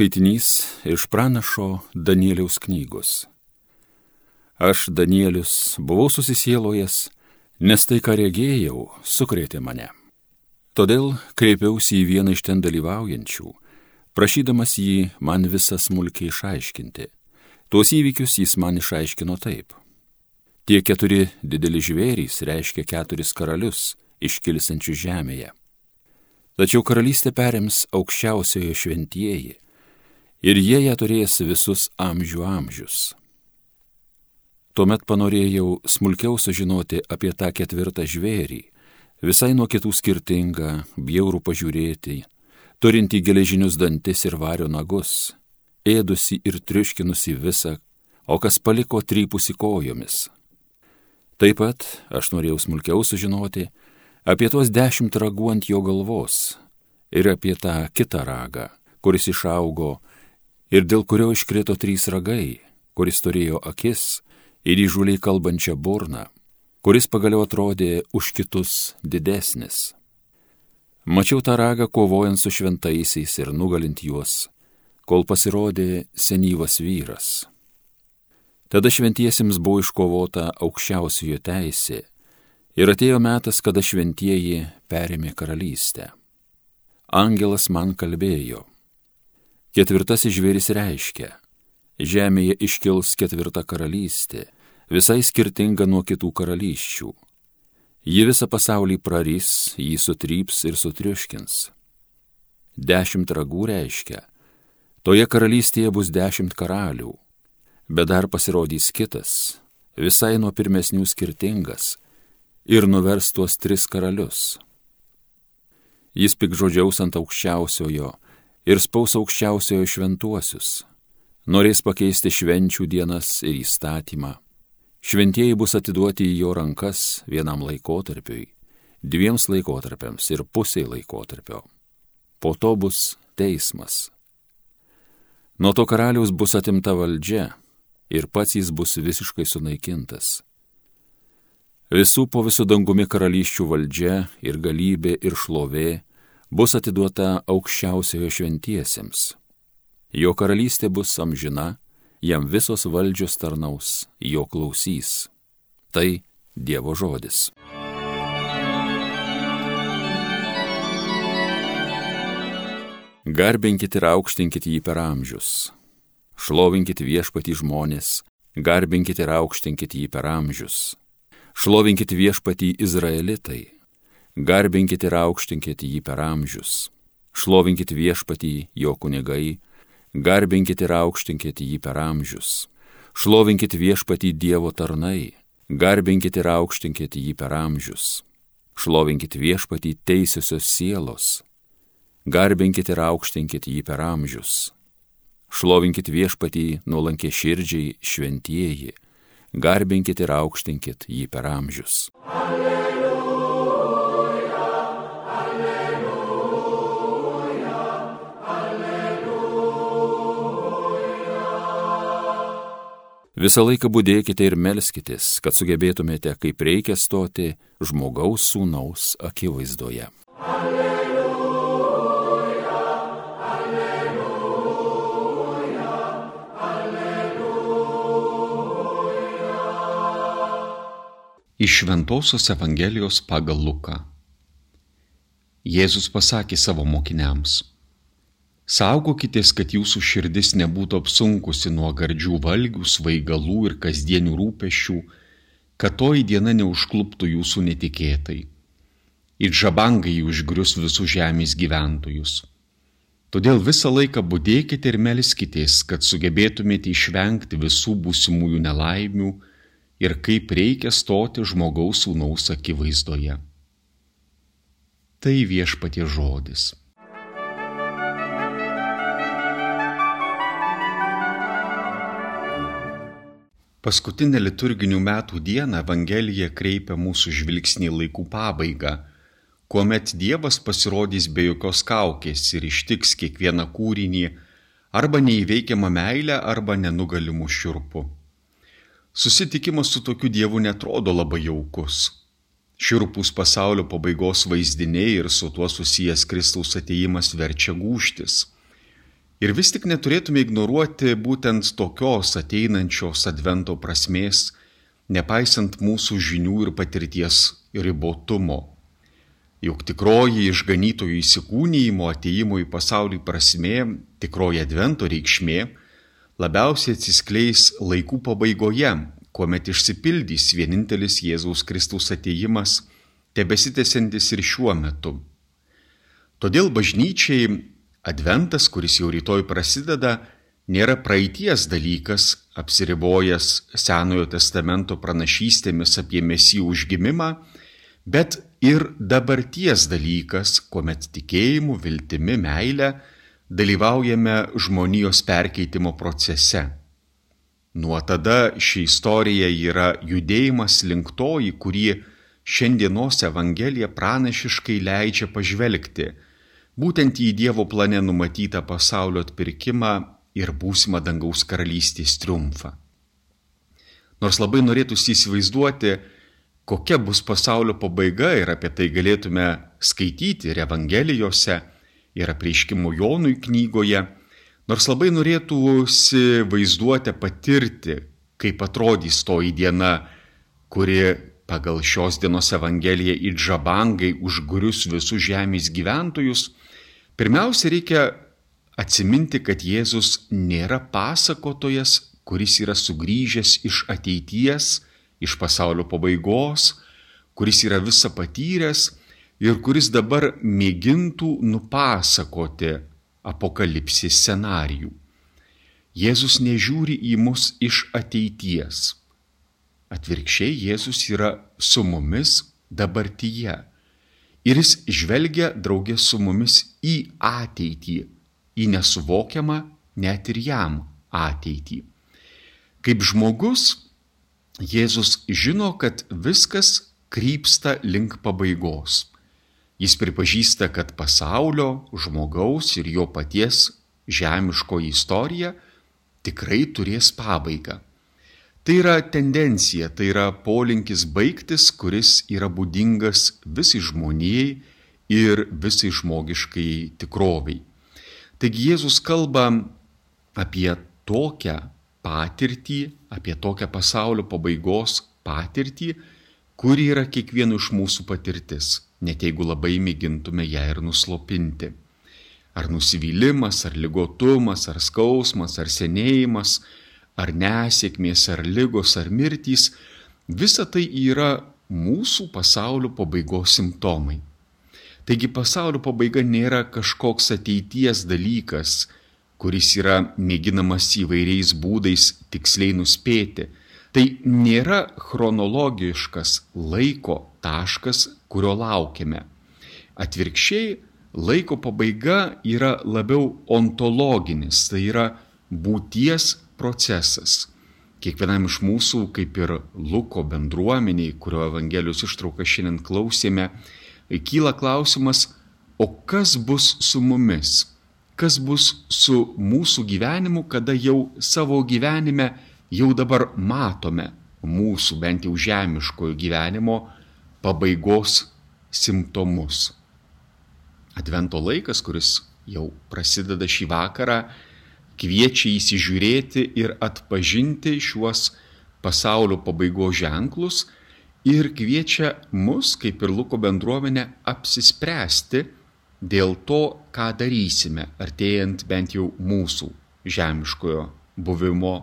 Skaitinys iš pranašo Danieliaus knygos. Aš, Danielius, buvau susisielojęs, nes tai, ką regėjau, sukrėtė mane. Todėl kreipiausi į vieną iš ten dalyvaujančių, prašydamas jį man visą smulkiai išaiškinti. Tuos įvykius jis man išaiškino taip. Tie keturi dideli žvėrys reiškia keturis karalius, iškilsančius žemėje. Tačiau karalystė perims aukščiausiojo šventieji ir jie ją turės visus amžių amžius. Tuomet panorėjau smulkiau sužinoti apie tą ketvirtą žvėrį, visai nuo kitų skirtingą, bjaurų pažiūrėti, turinti geležinius dantis ir vario nagus, ėdusi ir triuškinusi visą, o kas paliko trypusi kojomis. Taip pat aš norėjau smulkiau sužinoti apie tuos dešimt ragų ant jo galvos ir apie tą kitą ragą, kuris išaugo ir dėl kurio iškrito trys ragai, kuris turėjo akis ir įžūliai kalbančią burną, kuris pagaliau atrodė už kitus didesnis. Mačiau tą ragą kovojant su šventaisiais ir nugalint juos, kol pasirodė senyvas vyras. Tada šventiesiems buvo iškovota aukščiausiojo teisė ir atėjo metas, kada šventieji perėmė karalystę. Angelas man kalbėjo, Ketvirtasis žvėris reiškia, žemėje iškils ketvirta karalystė, visai skirtinga nuo kitų karalysčių. Ji visą pasaulį prarys, jį sutryps ir sutriuškins. Dešimt ragų reiškia, toje karalystėje bus dešimt karalių, bet dar pasirodys kitas, visai nuo pirmesnių skirtingas, ir nuvers tuos tris karalius. Jis pikžodžiaus ant aukščiausiojo, ir spaus aukščiausiojo šventuosius, norės pakeisti švenčių dienas ir įstatymą. Šventieji bus atiduoti į jo rankas vienam laikotarpiui, dviems laikotarpiams ir pusiai laikotarpio. Po to bus teismas. Nuo to karaliaus bus atimta valdžia ir pats jis bus visiškai sunaikintas. Visų po visų dangumi karalysčių valdžia ir galybė ir šlovė bus atiduota aukščiausiojo šventiesiems. Jo karalystė bus amžina, jam visos valdžios tarnaus, jo klausys. Tai Dievo žodis. Garbinkit ir aukštinkit jį per amžius. Šlovinkit viešpatį žmonės, garbinkit ir aukštinkit jį per amžius. Šlovinkit viešpatį Izraelitai, garbinkit ir aukštinkit jį per amžius, šlovinkit viešpatį jo kunigai, garbinkit ir aukštinkit jį per amžius, šlovinkit viešpatį Dievo tarnai, garbinkit ir aukštinkit jį per amžius, šlovinkit viešpatį teisiosios sielos, garbinkit ir aukštinkit jį per amžius, šlovinkit viešpatį nuolankė širdžiai šventieji, garbinkit ir aukštinkit jį per amžius. Alleluja. Visą laiką būdėkite ir melskitės, kad sugebėtumėte kaip reikia stoti žmogaus sūnaus akivaizdoje. Alleluja, alleluja, alleluja. Iš Šventojios Evangelijos pagal Luką. Jėzus pasakė savo mokiniams Saugokitės, kad jūsų širdis nebūtų apsunkusi nuo gardžių valgių, svaigalų ir kasdienių rūpešių, kad toji diena neužkluptų jūsų netikėtai. Ir žabangai užgrius visus žemės gyventojus. Todėl visą laiką būdėkite ir melskitės, kad sugebėtumėte išvengti visų būsimųjų nelaimių ir kaip reikia stoti žmogaus sūnaus akivaizdoje. Tai viešpatie žodis. Paskutinę liturginių metų dieną Evangelija kreipia mūsų žvilgsnį laikų pabaigą, kuomet Dievas pasirodys be jokios kaukės ir ištiks kiekvieną kūrinį arba neįveikiamą meilę arba nenugalimų šiurpų. Susitikimas su tokiu Dievu netrodo labai jaukus. Širpus pasaulio pabaigos vaizdiniai ir su tuo susijęs Kristaus ateimas verčia gūštis. Ir vis tik neturėtume ignoruoti būtent tokios ateinančios advento prasmės, nepaisant mūsų žinių ir patirties ribotumo. Juk tikroji išganytojų įsikūnyjimo ateimo į pasaulį prasmė, tikroji advento reikšmė, labiausiai atsiskleis laikų pabaigoje, kuomet išsipildys vienintelis Jėzaus Kristus ateimas, tebesitęsiantis ir šiuo metu. Todėl bažnyčiai Adventas, kuris jau rytoj prasideda, nėra praeities dalykas, apsiribojęs Senojo testamento pranašystėmis apie mesijų užgimimą, bet ir dabarties dalykas, kuomet tikėjimu, viltimi, meile dalyvaujame žmonijos perkeitimo procese. Nuo tada ši istorija yra judėjimas link to, į kurį šiandienos Evangelija pranašiškai leidžia pažvelgti būtent į Dievo plane numatytą pasaulio atpirkimą ir būsimą dangaus karalystės triumfą. Nors labai norėtųsi įsivaizduoti, kokia bus pasaulio pabaiga ir apie tai galėtume skaityti ir Evangelijose, ir apreiškimo Jonui knygoje, nors labai norėtųsi vaizduoti, patirti, kaip atrodys toji diena, kuri pagal šios dienos Evangeliją į džabangai užgrius visus žemės gyventojus, Pirmiausia, reikia atsiminti, kad Jėzus nėra pasakotojas, kuris yra sugrįžęs iš ateities, iš pasaulio pabaigos, kuris yra visą patyręs ir kuris dabar mėgintų nupasakoti apokalipsės scenarijų. Jėzus nežiūri į mus iš ateities. Atvirkščiai Jėzus yra su mumis dabartyje ir jis žvelgia draugė su mumis į ateitį, į nesuvokiamą net ir jam ateitį. Kaip žmogus, Jėzus žino, kad viskas krypsta link pabaigos. Jis pripažįsta, kad pasaulio, žmogaus ir jo paties žemiško istorija tikrai turės pabaigą. Tai yra tendencija, tai yra polinkis baigtis, kuris yra būdingas visai žmonijai ir visai žmogiškai tikroviai. Taigi Jėzus kalba apie tokią patirtį, apie tokią pasaulio pabaigos patirtį, kuri yra kiekvieno iš mūsų patirtis, net jeigu labai mėgintume ją ir nuslopinti. Ar nusivylimas, ar ligotumas, ar skausmas, ar senėjimas, ar nesėkmės, ar lygos, ar mirtys, visa tai yra mūsų pasaulio pabaigos simptomai. Taigi pasaulio pabaiga nėra kažkoks ateities dalykas, kuris yra mėginamas įvairiais būdais tiksliai nuspėti. Tai nėra chronologiškas laiko taškas, kurio laukiame. Atvirkščiai, laiko pabaiga yra labiau ontologinis, tai yra būties procesas. Kiekvienam iš mūsų, kaip ir Luko bendruomeniai, kurio Evangelijos ištrauką šiandien klausėme, kyla klausimas, o kas bus su mumis? Kas bus su mūsų gyvenimu, kada jau savo gyvenime jau dabar matome mūsų bent jau žemiškojo gyvenimo pabaigos simptomus. Advento laikas, kuris jau prasideda šį vakarą, kviečia įsižiūrėti ir atpažinti šiuos pasaulio pabaigos ženklus ir kviečia mus, kaip ir Luko bendruomenė, apsispręsti dėl to, ką darysime, artėjant bent jau mūsų žemiškojo buvimo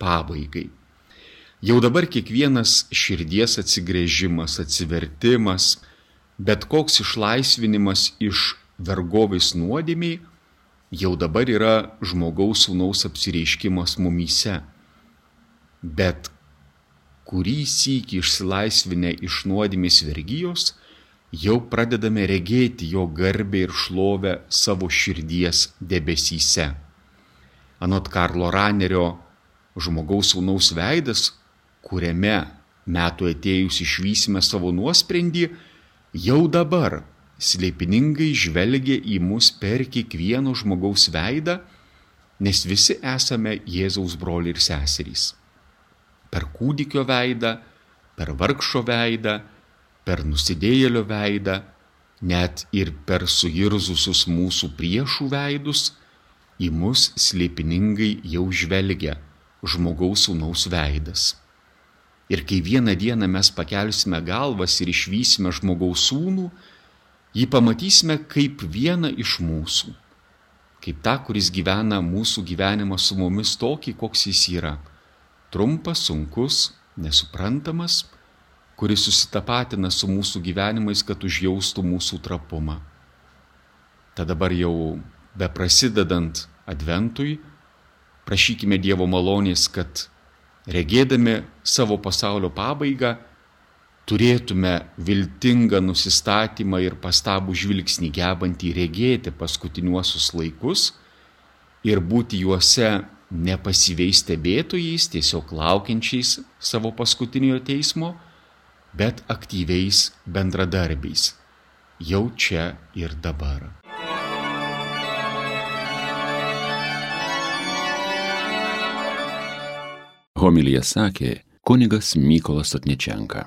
pabaigai. Jau dabar kiekvienas širdies atsigrėžimas, atsivertimas, bet koks išlaisvinimas iš vergovės nuodėmiai jau dabar yra žmogaus sūnaus apsireiškimas mumyse. Bet kurį sykį išsilaisvinę iš nuodėmės vergyjos, jau pradedame regėti jo garbę ir šlovę savo širdies debesyse. Anot Karlo Ranerio žmogaus sūnaus veidas, kuriame metų atėjus išvysime savo nuosprendį, jau dabar slėpiningai žvelgia į mus per kiekvieno žmogaus veidą, nes visi esame Jėzaus broliai ir seserys. Per kūdikio veidą, per vargšo veidą, per nusidėjėlio veidą, net ir per suirzusius mūsų priešų veidus, į mus slėpiningai jau žvelgia žmogaus sūnaus veidas. Ir kai vieną dieną mes pakelsime galvas ir išvysime žmogaus sūnų, jį pamatysime kaip vieną iš mūsų. Kaip tą, kuris gyvena mūsų gyvenimą su mumis tokį, koks jis yra. Trumpas, sunkus, nesuprantamas, kuris susitapatina su mūsų gyvenimais, kad užjaustų mūsų trapumą. Tad dabar jau beprasidedant adventui, prašykime Dievo malonės, kad regėdami savo pasaulio pabaigą, turėtume viltingą nusistatymą ir pastabų žvilgsnį gebantį regėti paskutiniuosius laikus ir būti juose nepasyviais stebėtojais, tiesiog laukiančiais savo paskutiniojo teismo, bet aktyviais bendradarbiais, jau čia ir dabar. Homilija sakė kunigas Mykolas Atničenka.